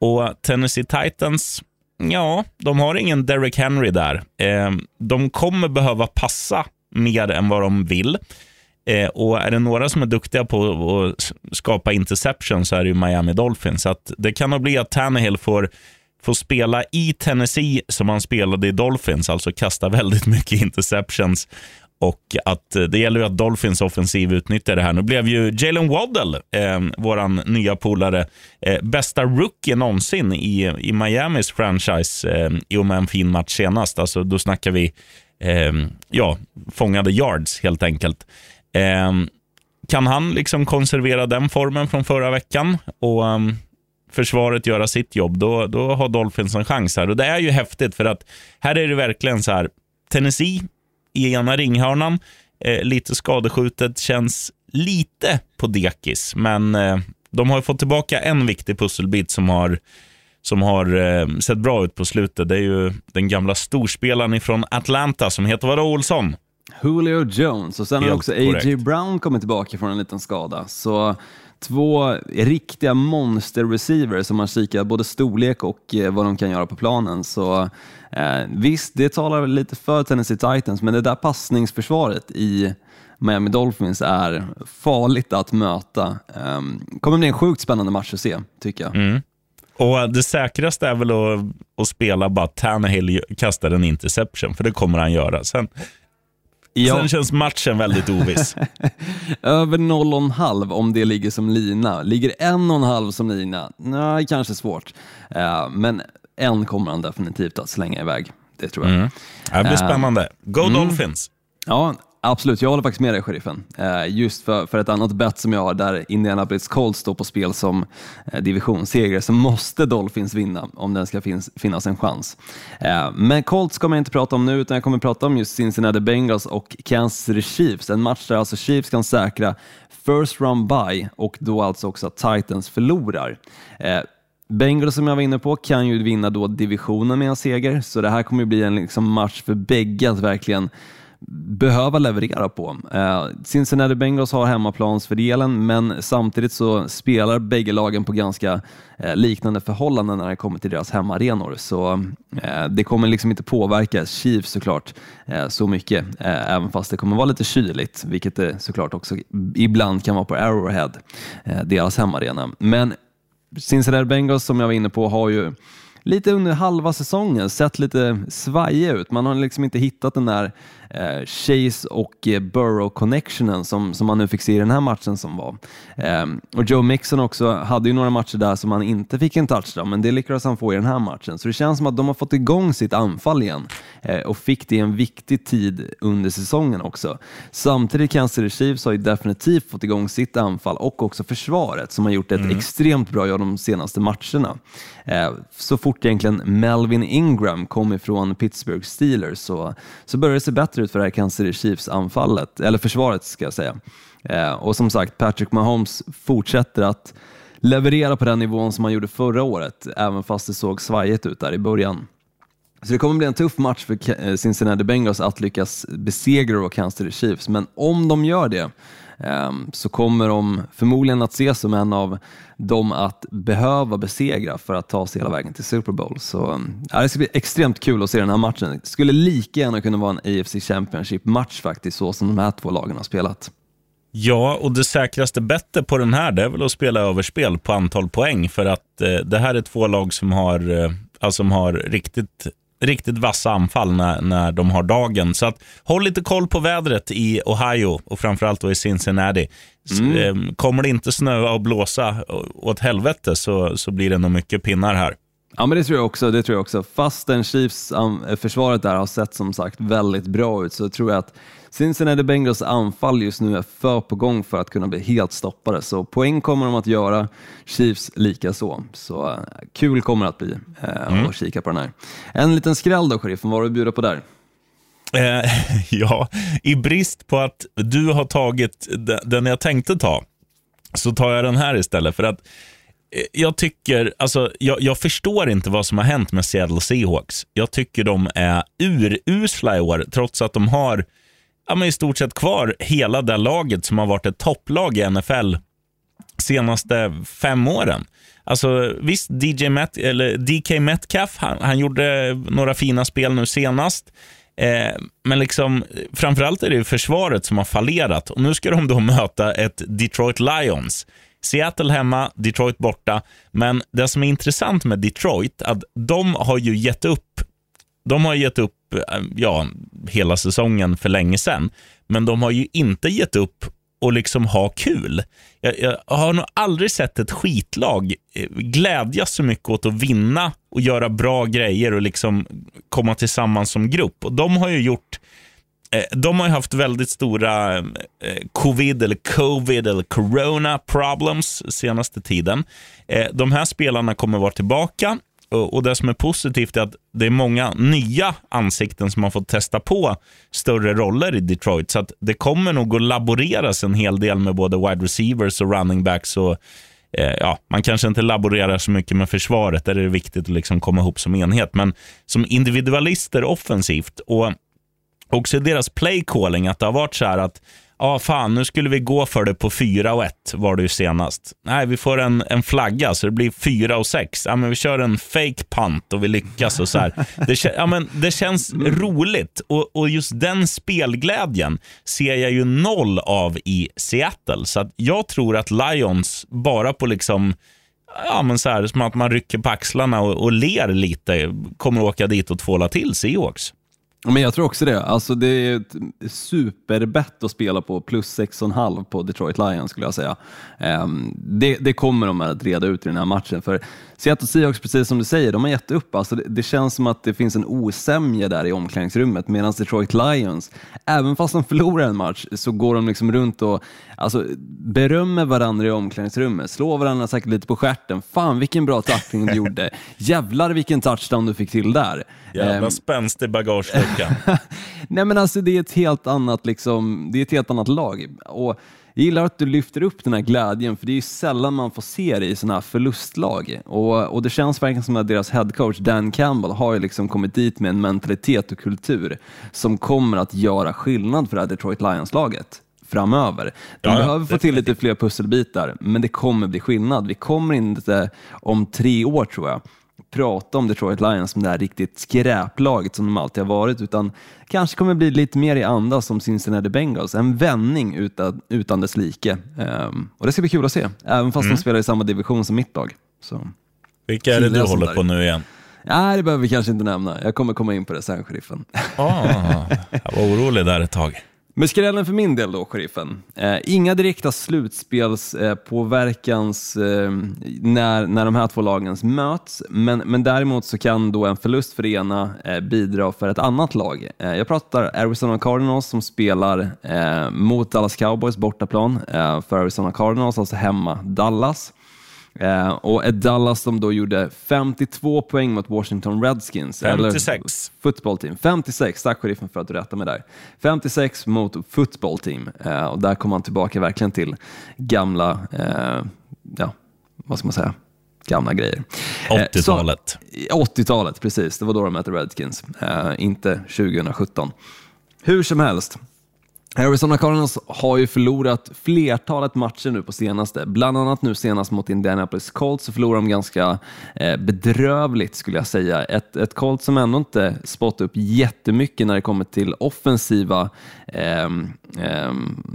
Speaker 5: Och Tennessee Titans, ja, de har ingen Derrick Henry där. Eh, de kommer behöva passa mer än vad de vill. Eh, och Är det några som är duktiga på att skapa interception så är det ju Miami Dolphins. Så att det kan nog bli att Tannehill får, får spela i Tennessee som han spelade i Dolphins, alltså kasta väldigt mycket interceptions. Och att eh, Det gäller ju att Dolphins offensiv utnyttjar det här. Nu blev ju Jalen Waddell, eh, vår nya polare, eh, bästa rookie någonsin i, i Miamis franchise eh, i och med en fin match senast. Alltså, då snackar vi eh, ja, fångade yards helt enkelt. Ehm, kan han liksom konservera den formen från förra veckan och um, försvaret göra sitt jobb, då, då har Dolphins en chans här. Och Det är ju häftigt för att här är det verkligen så här, Tennessee i ena ringhörnan, eh, lite skadeskjutet, känns lite på dekis, men eh, de har fått tillbaka en viktig pusselbit som har som har eh, sett bra ut på slutet. Det är ju den gamla storspelaren från Atlanta som heter vadå Olsson?
Speaker 6: Julio Jones och sen har också A.J. Brown kommit tillbaka från en liten skada. Så två riktiga monster-receivers som man kikar både storlek och eh, vad de kan göra på planen. Så eh, visst, det talar lite för Tennessee Titans, men det där passningsförsvaret i Miami Dolphins är farligt att möta. Um, kommer bli en sjukt spännande match att se, tycker jag.
Speaker 5: Mm. Och Det säkraste är väl att, att spela bara Tannehill kastar en interception, för det kommer han göra. Sen, ja. sen känns matchen väldigt oviss.
Speaker 6: Över 0,5 om det ligger som lina. Ligger 1,5 som lina? Nej, kanske svårt. Uh, men en kommer han definitivt att slänga iväg. Det tror jag. Mm.
Speaker 5: Det blir spännande. Go mm. Dolphins!
Speaker 6: Ja, Absolut, jag håller faktiskt med dig sheriffen. Eh, just för, för ett annat bett som jag har där Indianapolis Colts står på spel som eh, divisionsseger så måste Dolphins vinna om den ska finns, finnas en chans. Eh, men Colts kommer jag inte prata om nu utan jag kommer prata om just Cincinnati Bengals och Kansas City Chiefs. En match där alltså Chiefs kan säkra first round by och då alltså också att Titans förlorar. Bengals som jag var inne på kan ju vinna då divisionen med en seger så det här kommer bli en liksom match för bägge att verkligen behöva leverera på. Eh, Cincinnati Bengals har hemmaplansfördelen men samtidigt så spelar bägge lagen på ganska eh, liknande förhållanden när det kommer till deras hemmaarenor. Så eh, det kommer liksom inte påverka Chiefs såklart eh, så mycket, eh, även fast det kommer vara lite kyligt, vilket det såklart också ibland kan vara på Arrowhead, eh, deras hemmaarena. Men Cincinnati Bengals som jag var inne på har ju lite under halva säsongen sett lite svajig ut. Man har liksom inte hittat den där eh, Chase och eh, Burrow-connectionen som, som man nu fick se i den här matchen som var. Eh, och Joe Mixon också hade ju några matcher där som han inte fick en touchdown, men det lyckades han få i den här matchen. Så det känns som att de har fått igång sitt anfall igen eh, och fick det i en viktig tid under säsongen också. Samtidigt Kansas City Chiefs har ju definitivt fått igång sitt anfall och också försvaret som har gjort ett mm. extremt bra jobb de senaste matcherna. Eh, så fort egentligen Melvin Ingram kom ifrån Pittsburgh Steelers så, så började det se bättre ut för det här Kansas City Chiefs-anfallet, eller försvaret ska jag säga. Eh, och som sagt, Patrick Mahomes fortsätter att leverera på den nivån som han gjorde förra året, även fast det såg svajigt ut där i början. Så det kommer bli en tuff match för eh, Cincinnati Bengals att lyckas besegra Kansas City Chiefs, men om de gör det Ehm, så kommer de förmodligen att ses som en av dem att behöva besegra för att ta sig hela vägen till Super Bowl. Så ehm, ja, det ska bli extremt kul att se den här matchen. Det skulle lika gärna kunna vara en AFC Championship-match faktiskt, så som de här två lagen har spelat.
Speaker 5: Ja, och det säkraste bettet på den här det är väl att spela överspel på antal poäng. För att eh, det här är två lag som har, eh, alltså, som har riktigt, riktigt vassa anfall när, när de har dagen. Så att, håll lite koll på vädret i Ohio och framförallt då i Cincinnati. Mm. Eh, kommer det inte snöa och blåsa åt helvete så, så blir det nog mycket pinnar här.
Speaker 6: Ja, men det tror jag också. Det tror jag också. Fastän Chiefs försvaret där har sett som sagt väldigt bra ut så tror jag att Cincinnati Bengals anfall just nu är för på gång för att kunna bli helt stoppade. Så poäng kommer de att göra, Chiefs lika så. Så uh, kul kommer det att bli uh, mm. att kika på den här. En liten skräll då, sheriffen. Vad har du att bjuda på där?
Speaker 5: Eh, ja, i brist på att du har tagit den jag tänkte ta, så tar jag den här istället. För att Eh, jag tycker, alltså, jag, jag, förstår inte vad som har hänt med Seattle Seahawks. Jag tycker de är urusla i år, trots att de har ja, men i stort sett kvar hela det laget som har varit ett topplag i NFL senaste fem åren. Alltså visst, DJ Met, eller DK Metcalf, han, han gjorde några fina spel nu senast. Eh, men liksom, framförallt är det försvaret som har fallerat och nu ska de då möta ett Detroit Lions Seattle hemma, Detroit borta. Men det som är intressant med Detroit, att de har ju gett upp. De har gett upp eh, ja, hela säsongen för länge sedan. Men de har ju inte gett upp och liksom ha kul. Jag, jag, har nog aldrig sett ett skitlag eh, glädjas så mycket åt att vinna och göra bra grejer och liksom komma tillsammans som grupp. Och De har ju gjort Eh, de har haft väldigt stora eh, covid, eller covid eller corona problems senaste tiden. Eh, de här spelarna kommer vara tillbaka och det som är positivt är att det är många nya ansikten som har fått testa på större roller i Detroit. Så att det kommer nog att laboreras en hel del med både wide receivers och running backs. Och, eh, ja, man kanske inte laborerar så mycket med försvaret, där är det viktigt att liksom komma ihop som enhet. Men som individualister offensivt. och också deras playcalling, att det har varit så här att ja, ah, fan, nu skulle vi gå för det på 4 och 1 var det ju senast. Nej, vi får en, en flagga så det blir 4 och 6. Ja, men vi kör en fake punt och vi lyckas och så här. Det, ja, men det känns roligt och, och just den spelglädjen ser jag ju noll av i Seattle. Så jag tror att Lions bara på liksom Ja, men så här, som att man rycker på axlarna och, och ler lite, kommer åka dit och tvåla till Seahawks.
Speaker 6: Men jag tror också det. Alltså det är ett superbett att spela på plus 6,5 på Detroit Lions skulle jag säga. Um, det, det, kommer de att reda ut i den här matchen. För Seattle Seahawks, precis som du säger, de har gett upp. Alltså det, det känns som att det finns en osämja där i omklädningsrummet medan Detroit Lions, även fast de förlorar en match, så går de liksom runt och alltså, berömmer varandra i omklädningsrummet, slår varandra säkert lite på stjärten. Fan vilken bra tackling du gjorde. Jävlar vilken touchdown du fick till där.
Speaker 5: Jävla um, spänst i bagageluckan.
Speaker 6: Nej men alltså det är ett helt annat, liksom, det är ett helt annat lag. Och jag gillar att du lyfter upp den här glädjen, för det är ju sällan man får se det i sådana här förlustlag. Och, och det känns verkligen som att deras headcoach Dan Campbell har ju liksom kommit dit med en mentalitet och kultur som kommer att göra skillnad för det här Detroit Lions-laget framöver. De ja, behöver få till lite fler pusselbitar, men det kommer bli skillnad. Vi kommer inte om tre år, tror jag, prata om Detroit Lions som det här riktigt skräplaget som de alltid har varit, utan kanske kommer bli lite mer i anda som Cincinnati Bengals. En vändning utan, utan dess like. Um, och det ska bli kul att se, även fast mm. de spelar i samma division som mitt lag. Så.
Speaker 5: Vilka är det du håller på nu igen?
Speaker 6: Nej, det behöver vi kanske inte nämna. Jag kommer komma in på det sen, sheriffen.
Speaker 5: Ah, jag var orolig där ett tag.
Speaker 6: Men skrällen för min del då, sheriffen. Eh, inga direkta slutspelspåverkans eh, eh, när, när de här två lagen möts, men, men däremot så kan då en förlust för det ena eh, bidra för ett annat lag. Eh, jag pratar Arizona Cardinals som spelar eh, mot Dallas Cowboys bortaplan eh, för Arizona Cardinals, alltså hemma Dallas. Eh, och ett Dallas som då gjorde 52 poäng mot Washington Redskins.
Speaker 5: 56. Eller
Speaker 6: football team. 56, tack sheriffen för att du rättade mig där. 56 mot football team. Eh, och där kom han tillbaka verkligen till gamla, eh, ja, vad ska man säga? gamla grejer.
Speaker 5: 80-talet.
Speaker 6: Eh, 80-talet, precis. Det var då de mötte Redskins, eh, inte 2017. Hur som helst, Arizona Cardinals har ju förlorat flertalet matcher nu på senaste, bland annat nu senast mot Indianapolis Colts så förlorade de ganska eh, bedrövligt skulle jag säga. Ett, ett Colts som ändå inte spottat upp jättemycket när det kommer till offensiva eh, eh,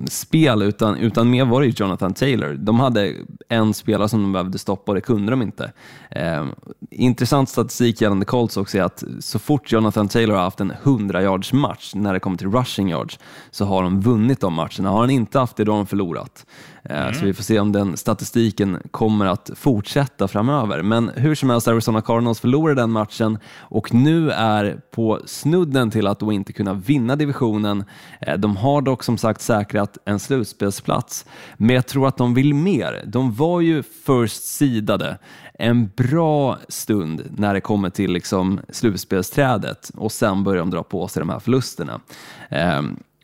Speaker 6: spel, utan, utan mer var det Jonathan Taylor. De hade en spelare som de behövde stoppa och det kunde de inte. Eh, intressant statistik gällande Colts också är att så fort Jonathan Taylor har haft en 100 yards match när det kommer till rushing yards så har de vunnit de matcherna. Har han inte haft det, då har de förlorat. Mm. Så vi får se om den statistiken kommer att fortsätta framöver. Men hur som helst, Arizona Cardinals förlorade den matchen och nu är på snudden till att då inte kunna vinna divisionen. Eh, de har dock som sagt säkrat en slutspelsplats, men jag tror att de vill mer. De var ju först sidade en bra stund när det kommer till liksom slutspelsträdet och sen börjar de dra på sig de här förlusterna.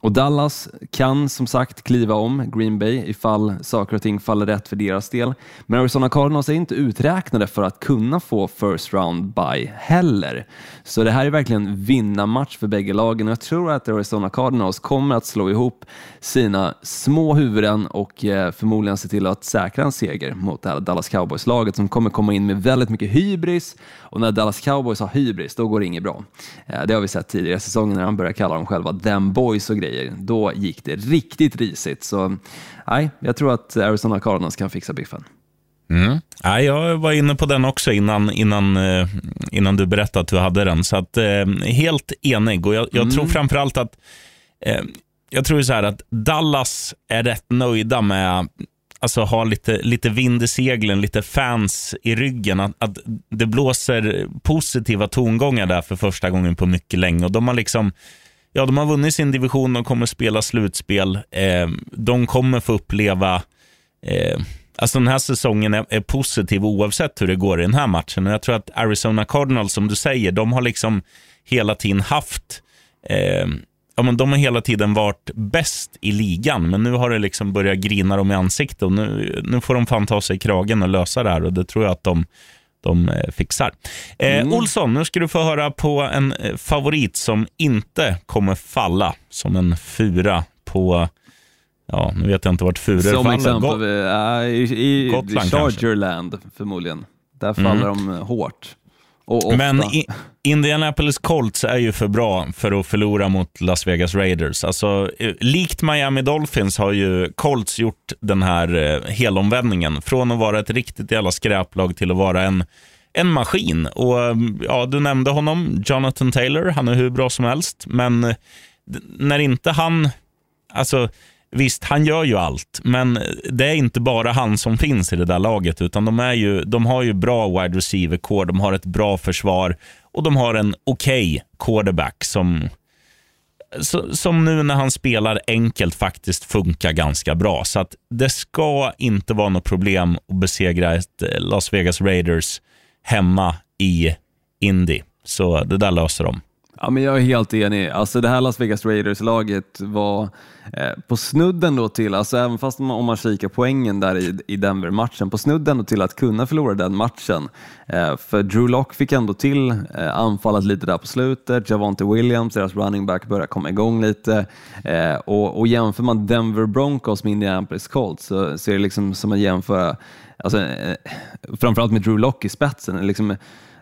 Speaker 6: Och Dallas kan som sagt kliva om Green Bay ifall saker och ting faller rätt för deras del. Men Arizona Cardinals är inte uträknade för att kunna få first round by heller. Så det här är verkligen vinnarmatch för bägge lagen och jag tror att Arizona Cardinals kommer att slå ihop sina små huvuden och eh, förmodligen se till att säkra en seger mot det här Dallas Cowboys-laget som kommer komma in med väldigt mycket hybris och när Dallas Cowboys har hybris då går det inget bra. Eh, det har vi sett tidigare i säsongen när de börjar kalla dem själva them boys och grejer grejer. Då gick det riktigt risigt. Så nej, jag tror att Arizona Cardinals kan fixa biffen.
Speaker 5: Mm. Ja, jag var inne på den också innan, innan, eh, innan du berättade att du hade den. Så att, eh, helt enig. Och jag, jag mm. tror framförallt att eh, jag tror så här att Dallas är rätt nöjda med alltså ha lite, lite vind i seglen, lite fans i ryggen. Att, att det blåser positiva tongångar där för första gången på mycket länge. Och de har liksom ja, de har vunnit sin division, de kommer spela slutspel. Eh, de kommer få uppleva eh, Alltså den här säsongen är, är, positiv oavsett hur det går i den här matchen. Och jag tror att Arizona Cardinals, som du säger, de har liksom hela tiden haft eh, ja, men de har hela tiden varit bäst i ligan, men nu har det liksom börjat grina dem i ansiktet och nu, nu får de fan ta sig i kragen och lösa det här och det tror jag att de de eh, fixar. Eh, mm. Olsson, nu ska du få höra på en eh, favorit som inte kommer falla som en fura på Ja, nu vet jag inte vart furor
Speaker 6: faller.
Speaker 5: Som
Speaker 6: exempel uh, i, i Gotland Chargerland kanske. förmodligen. Där faller mm. de hårt.
Speaker 5: Men i, Indianapolis Colts är ju för bra för att förlora mot Las Vegas Raiders. Alltså, eh, likt Miami Dolphins har ju Colts gjort den här eh, helomvändningen. Från att vara ett riktigt jävla skräplag till att vara en, en maskin. Och eh, ja, Du nämnde honom, Jonathan Taylor. Han är hur bra som helst. Men eh, när inte han... Alltså, Visst, han gör ju allt, men det är inte bara han som finns i det där laget, utan de, är ju, de har ju bra wide receiver core, de har ett bra försvar och de har en okej okay quarterback som, som nu när han spelar enkelt faktiskt funkar ganska bra. Så att det ska inte vara något problem att besegra ett eh, Las Vegas Raiders hemma i Indy. Så det där löser de.
Speaker 6: Ja, men jag är helt enig. Alltså det här Las Vegas Raiders-laget var eh, på snudden då till, alltså även fast man, om man kikar poängen där i, i Denver-matchen, på snudden då till att kunna förlora den matchen. Eh, för Drew Lock fick ändå till eh, anfallet lite där på slutet, Javante Williams, deras running back, började komma igång lite. Eh, och, och jämför man Denver Broncos med Indianapolis Colts så, så är det liksom som att jämföra, alltså, eh, framförallt med Drew Lock i spetsen, liksom,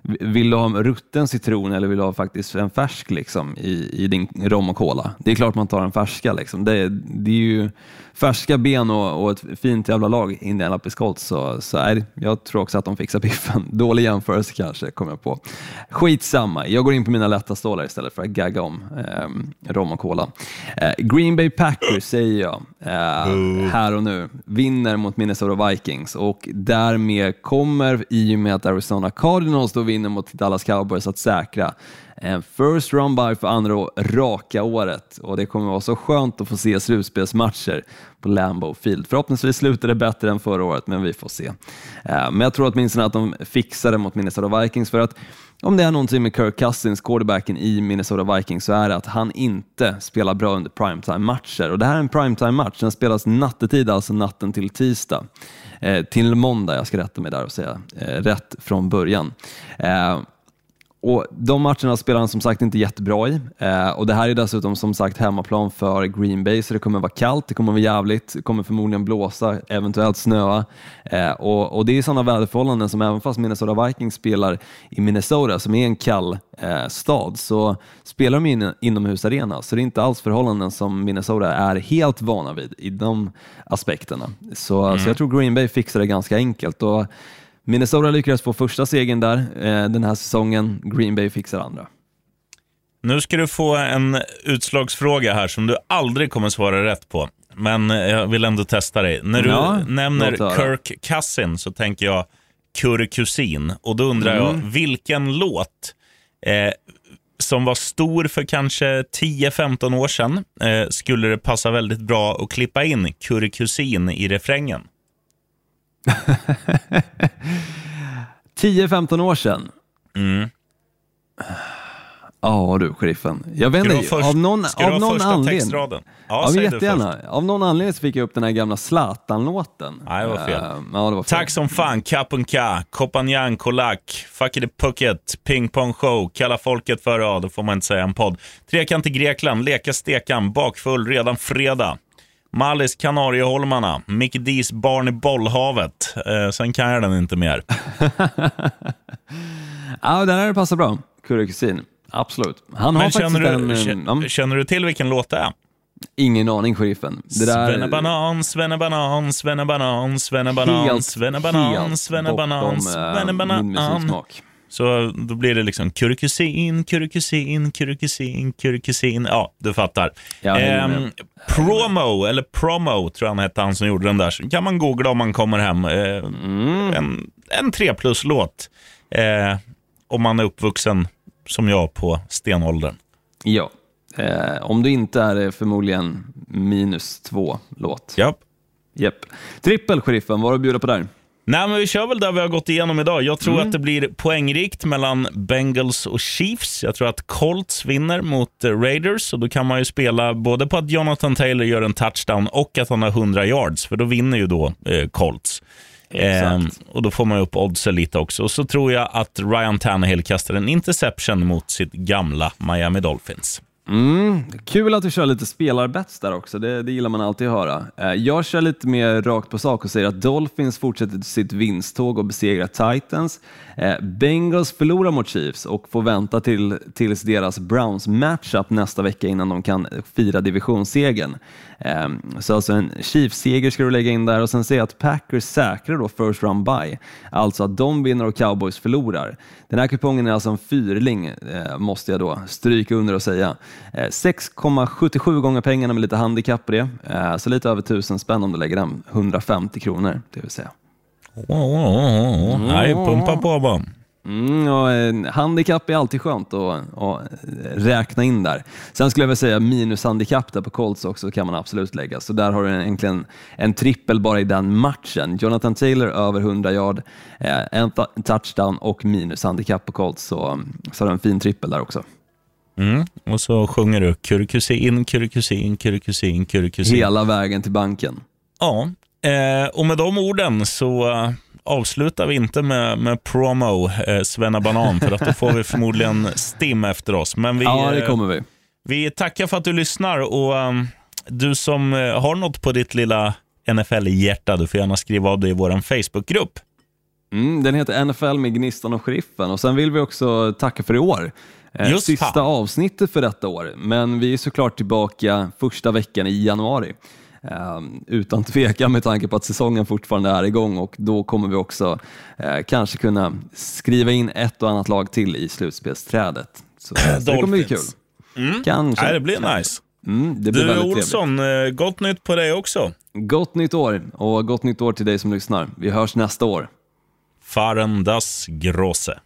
Speaker 6: vill du ha en rutten citron eller vill du ha faktiskt en färsk liksom, i, i din rom och cola? Det är klart man tar en färska. Liksom. Det, det är ju färska ben och, och ett fint jävla lag, Indianapolis Colts, så, så är, jag tror också att de fixar biffen. Dålig jämförelse kanske, kommer jag på. Skitsamma, jag går in på mina lätta stålar istället för att gagga om eh, rom och cola. Eh, Green Bay Packers säger jag eh, här och nu, vinner mot Minnesota Vikings. Och därmed kommer, i och med att Arizona Cardinals då vinner mot Dallas Cowboys, att säkra Eh, first run by för andra raka året och det kommer vara så skönt att få se slutspelsmatcher på Lambeau Field. Förhoppningsvis slutar det bättre än förra året, men vi får se. Eh, men jag tror åtminstone att de fixar det mot Minnesota Vikings för att om det är någonting med Kirk Cousins, quarterbacken i Minnesota Vikings, så är det att han inte spelar bra under primetime-matcher. Och det här är en primetime-match, den spelas nattetid, alltså natten till tisdag. Eh, till måndag, jag ska rätta mig där och säga eh, rätt från början. Eh, och De matcherna spelar han som sagt inte jättebra i. Eh, och Det här är dessutom som sagt hemmaplan för Green Bay, så det kommer vara kallt, det kommer vara jävligt, det kommer förmodligen blåsa, eventuellt snöa. Eh, och, och Det är sådana väderförhållanden som även fast Minnesota Vikings spelar i Minnesota, som är en kall eh, stad, så spelar de i en inomhusarena, så det är inte alls förhållanden som Minnesota är helt vana vid i de aspekterna. Så, så jag tror Green Bay fixar det ganska enkelt. Och Minnesota lyckades få första segern där eh, den här säsongen. Green Bay fixar andra.
Speaker 5: Nu ska du få en utslagsfråga här som du aldrig kommer svara rätt på. Men eh, jag vill ändå testa dig. När du
Speaker 6: Ja,
Speaker 5: nämner. Kirk Cousin så tänker jag Kurre Kusin. Och då undrar
Speaker 6: Mm.
Speaker 5: jag, vilken låt eh, som var stor för kanske 10-15 år sedan eh, skulle det passa väldigt bra att klippa in Kurre Kusin i refrängen?
Speaker 6: 10-15 år sedan.
Speaker 5: Mm.
Speaker 6: Ja du, sheriffen. Jag vet
Speaker 5: du
Speaker 6: inte,
Speaker 5: först-
Speaker 6: av någon,
Speaker 5: ska du
Speaker 6: av
Speaker 5: ha
Speaker 6: någon
Speaker 5: första
Speaker 6: anledning.
Speaker 5: textraden? Ja,
Speaker 6: Ja,
Speaker 5: du
Speaker 6: jättegärna. Av någon anledning så fick jag upp den här gamla Zlatan-låten.
Speaker 5: Nej, det var fel.
Speaker 6: Eh, ja, det var fel.
Speaker 5: Tack som fan, Kapunka, Kopanjan, Kolak, Fuck it Pucket, Ping Pong Show, Kalla folket för, ja, då får man inte säga en podd. Trekant i Grekland, Leka stekan, Bakfull redan fredag. Mallis Kanarieholmarna, Mickey D's Barn i bollhavet. Eh, sen kan jag den inte mer.
Speaker 6: Ja, den här passar bra. Kurre Kusin. Absolut. Han har
Speaker 5: Men
Speaker 6: faktiskt
Speaker 5: känner du,
Speaker 6: eh,
Speaker 5: känner, känner du till vilken låt det är?
Speaker 6: ingen aning, sheriffen. Det där...
Speaker 5: Svennebanan, svennebanan, svennebanan, svennebanan,
Speaker 6: helt,
Speaker 5: svennebanan,
Speaker 6: helt
Speaker 5: svennebanan,
Speaker 6: bortom, eh, min
Speaker 5: svennebanan.
Speaker 6: musiksmak.
Speaker 5: Så då blir det liksom kurkusin, kurkusin, kurkusin, kurkusin. Ja, du fattar.
Speaker 6: Med.
Speaker 5: Ehm, promo, eller promo tror jag han hette, han som gjorde den där. Så kan man googla om man kommer hem. Ehm,
Speaker 6: Mm.
Speaker 5: En, en 3 plus-låt. Eh, om man är uppvuxen, som jag, på stenåldern.
Speaker 6: Ja. Eh, om du inte är det förmodligen minus två låt.
Speaker 5: Japp.
Speaker 6: Japp. Trippel, sheriffen. Vad har du att bjuda på där?
Speaker 5: Nej, men vi kör väl där vi har gått igenom idag. Jag tror
Speaker 6: Mm.
Speaker 5: att det blir poängrikt mellan Bengals och Chiefs. Jag tror att Colts vinner mot eh, Raiders och då kan man ju spela både på att Jonathan Taylor gör en touchdown och att han har 100 yards, för då vinner ju då eh, Colts.
Speaker 6: Exakt.
Speaker 5: Ehm, och då får man upp oddsen lite också. Och så tror jag att Ryan Tannehill kastar en interception mot sitt gamla Miami Dolphins.
Speaker 6: Mm, kul att du kör lite spelarbets där också, det, det gillar man alltid att höra. Eh, jag kör lite mer rakt på sak och säger att Dolphins fortsätter sitt vinsttåg och besegrar Titans. Eh, Bengals förlorar mot Chiefs och får vänta till, tills deras Browns matchup nästa vecka innan de kan fira divisionssegern. Ehm, så alltså en Chiefs-seger ska du lägga in där och sen säger jag att Packers säkrar då first round by, alltså att de vinner och Cowboys förlorar. Den här kupongen är alltså en fyrling, eh, måste jag då stryka under och säga. Eh, 6,77 gånger pengarna med lite handikapp på det, eh, så lite över 1000 spänn om du lägger den, 150 kronor det vill säga.
Speaker 5: Oh, oh, oh, oh. Nej, pumpa på bara.
Speaker 6: Mm, och, eh, handikapp är alltid skönt att, att räkna in där. Sen skulle jag väl säga minushandikapp där på Colts också kan man absolut lägga. Så där har du egentligen en trippel bara i den matchen. Jonathan Taylor över 100 yard, eh, en touchdown och minushandikapp på Colts. Så, så har du en fin trippel där också.
Speaker 5: Mm. Och så sjunger du kurkusin, kurkusin, kurkusin, kurkusin.
Speaker 6: Hela vägen till banken.
Speaker 5: Ja, eh, och med de orden så eh, avslutar vi inte med, med promo eh, Svenna Banan för att då får vi förmodligen stim efter oss. Men vi,
Speaker 6: Ja, det
Speaker 5: eh,
Speaker 6: kommer vi.
Speaker 5: vi tackar för att du lyssnar och eh, du som eh, har något på ditt lilla NFL-hjärta, du får gärna skriva av det i vår Facebookgrupp.
Speaker 6: Mm, den heter NFL med Gnistan och Sheriffen och sen vill vi också tacka för i år. Eh,
Speaker 5: Just
Speaker 6: Sista
Speaker 5: fan.
Speaker 6: avsnittet för detta år, men vi är såklart tillbaka första veckan i januari. Eh, utan tvekan med tanke på att säsongen fortfarande är igång och då kommer vi också eh, kanske kunna skriva in ett och annat lag till i slutspelsträdet. Så, det kommer bli kul.
Speaker 5: Dolphins.
Speaker 6: Kanske.
Speaker 5: Nej, det blir nice.
Speaker 6: Mm, det blir
Speaker 5: Du
Speaker 6: väldigt trevligt.
Speaker 5: Olsson, eh, gott nytt på dig också.
Speaker 6: Gott nytt år och gott nytt år till dig som lyssnar. Vi hörs nästa år.
Speaker 5: Fahren das Große.